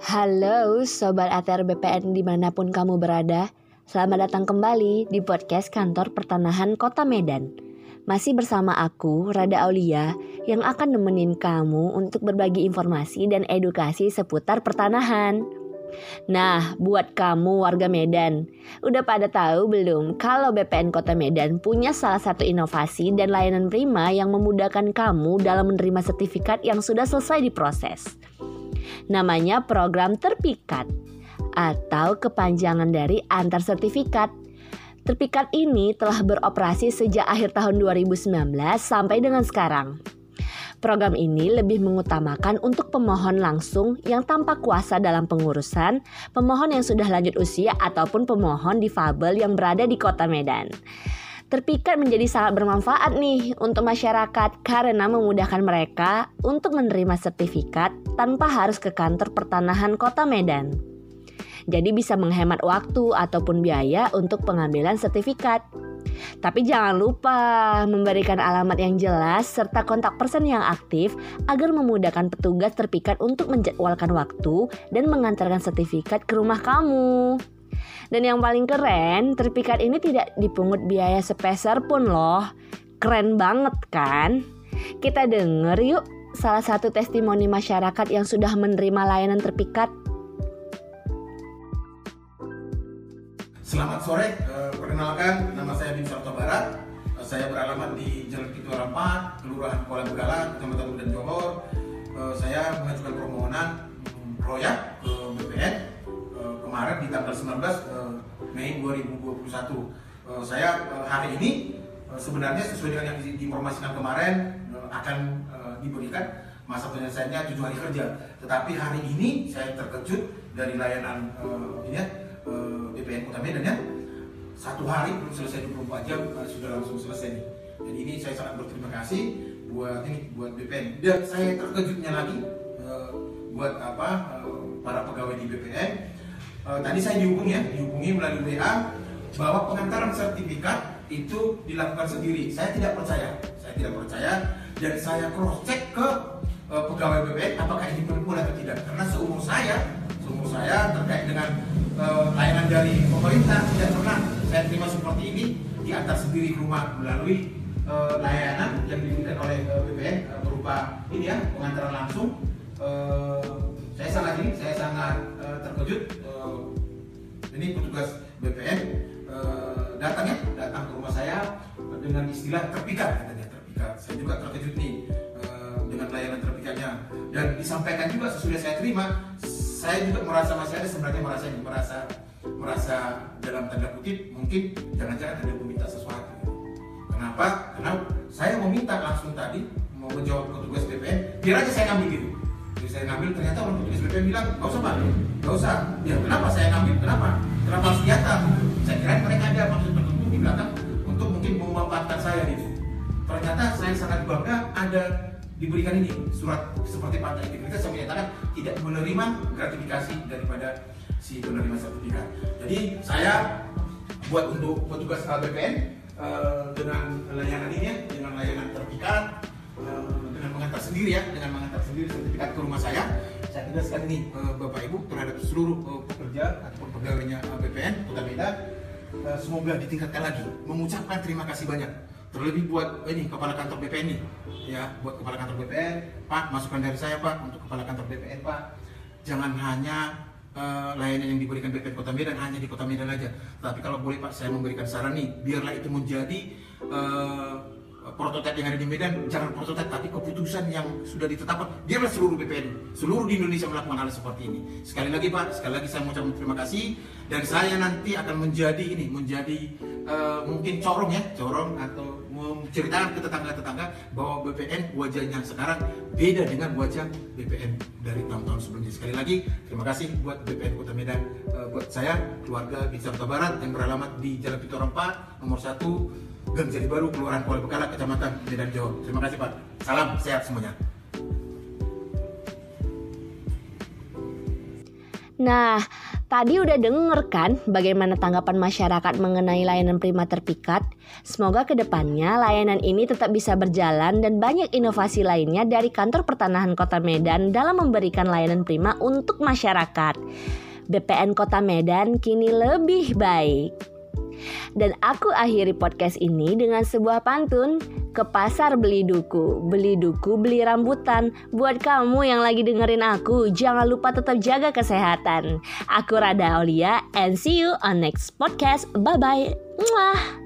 Halo Sobat ATR BPN di mana pun kamu berada. Selamat datang kembali di podcast kantor pertanahan kota Medan. Masih bersama aku, Rada Aulia Yang akan nemenin kamu untuk berbagi informasi dan edukasi seputar pertanahan. Nah, buat kamu warga Medan, udah pada tahu belum kalau BPN Kota Medan punya salah satu inovasi dan layanan prima yang memudahkan kamu dalam menerima sertifikat yang sudah selesai diproses. Namanya program terpikat atau kepanjangan dari antar sertifikat. Terpikat ini telah beroperasi sejak akhir tahun 2019 sampai dengan sekarang. Program ini lebih mengutamakan untuk pemohon langsung yang tanpa kuasa dalam pengurusan, pemohon yang sudah lanjut usia ataupun pemohon difabel yang berada di Kota Medan. Terpikat menjadi sangat bermanfaat nih untuk masyarakat karena memudahkan mereka untuk menerima sertifikat tanpa harus ke kantor pertanahan Kota Medan. Jadi bisa menghemat waktu ataupun biaya untuk pengambilan sertifikat. Tapi jangan lupa memberikan alamat yang jelas serta kontak person yang aktif agar memudahkan petugas terpikat untuk menjadwalkan waktu dan mengantarkan sertifikat ke rumah kamu. Dan yang paling keren, terpikat ini tidak dipungut biaya sepeser pun loh. Keren banget kan? Kita denger yuk salah satu testimoni masyarakat yang sudah menerima layanan terpikat. Selamat sore, uh, perkenalkan nama saya Bin Sarto Barat. Uh, saya beralamat di Jalan Kituara 4, Kelurahan Kuala Begala, Kecamatan Udan Johor. Uh, saya mengajukan permohonan um, proyek 19 uh, Mei 2021. Uh, saya uh, hari ini uh, sebenarnya sesuai dengan yang diinformasikan kemarin uh, akan uh, diberikan masa penyelesaiannya tujuh hari kerja. Tetapi hari ini saya terkejut dari layanan uh, ini ya, BPN Kota Medan ya satu hari belum selesai 24 jam sudah langsung selesai nih jadi ini saya sangat berterima kasih buat ini buat BPN dan saya terkejutnya lagi uh, buat apa uh, para pegawai di BPN uh, tadi saya dihubungi ya dihubungi melalui WA bahwa pengantaran sertifikat itu dilakukan sendiri saya tidak percaya saya tidak percaya dan saya cross check ke uh, pegawai BPN apakah ini benar atau tidak karena seumur saya seumur saya terkait dengan uh, layanan dari pemerintah tidak pernah saya terima seperti ini diantar sendiri ke rumah melalui uh, layanan yang diberikan oleh uh, BPN berupa ini ya pengantaran langsung. Uh, saya sangat ini, saya sangat uh, terkejut. Ini petugas BPN uh, datang ya, datang ke rumah saya dengan istilah terpikat katanya terpikat. Saya juga terkejut nih uh, dengan layanan terpikatnya. Dan disampaikan juga sesudah saya terima saya juga merasa masih ada sebenarnya merasa merasa merasa dalam tanda kutip mungkin jangan-jangan ada meminta sesuatu. Kenapa? Karena saya meminta langsung tadi mau menjawab petugas BPN biar aja saya ngambil gitu jadi saya ngambil ternyata orang petugas BPN bilang nggak usah pak. Nggak usah. Ya kenapa saya ngambil? Kenapa? Kenapa harus di atas saya kira mereka ada maksud tertentu di belakang untuk mungkin memanfaatkan saya gitu. Ternyata saya sangat bangga ada diberikan ini surat seperti partai integritas yang menyatakan tidak menerima gratifikasi daripada si penerima sertifikat. Jadi saya buat untuk petugas BPN uh, eh, dengan layanan ini ya, dengan layanan terpikat, uh, dengan mengantar sendiri ya, dengan mengantar sendiri sertifikat ke rumah saya. Saya tegaskan ini uh, Bapak Ibu terhadap seluruh uh, pekerja ataupun pegawainya uh, BPN Kota Medan. Uh, semoga ditingkatkan lagi. Mengucapkan terima kasih banyak terlebih buat ini kepala kantor BPN ini ya buat kepala kantor BPN Pak masukan dari saya Pak untuk kepala kantor BPN Pak jangan hanya uh, layanan yang diberikan BPN Kota Medan hanya di Kota Medan aja tapi kalau boleh Pak saya memberikan saran nih biarlah itu menjadi uh, prototipe yang ada di Medan jangan prototipe tapi keputusan yang sudah ditetapkan biarlah seluruh BPN seluruh di Indonesia melakukan hal seperti ini. Sekali lagi Pak sekali lagi saya mengucapkan terima kasih dan saya nanti akan menjadi ini menjadi uh, mungkin corong ya corong atau menceritakan ke tetangga-tetangga bahwa BPN wajahnya sekarang beda dengan wajah BPN dari tahun-tahun sebelumnya. Sekali lagi terima kasih buat BPN Kota Medan uh, buat saya keluarga di Jakarta Barat yang beralamat di Jalan Pitor 4 nomor 1 Gang Jati Baru, Kelurahan Kuala Bekala, Kecamatan Medan Jawa. Terima kasih Pak. Salam sehat semuanya. Nah, Tadi udah denger kan bagaimana tanggapan masyarakat mengenai layanan Prima terpikat? Semoga ke depannya layanan ini tetap bisa berjalan dan banyak inovasi lainnya dari kantor pertanahan kota Medan dalam memberikan layanan Prima untuk masyarakat. BPN Kota Medan kini lebih baik. Dan aku akhiri podcast ini dengan sebuah pantun ke pasar beli duku, beli duku beli rambutan. Buat kamu yang lagi dengerin aku, jangan lupa tetap jaga kesehatan. Aku Rada Aulia and see you on next podcast. Bye bye. Mwah.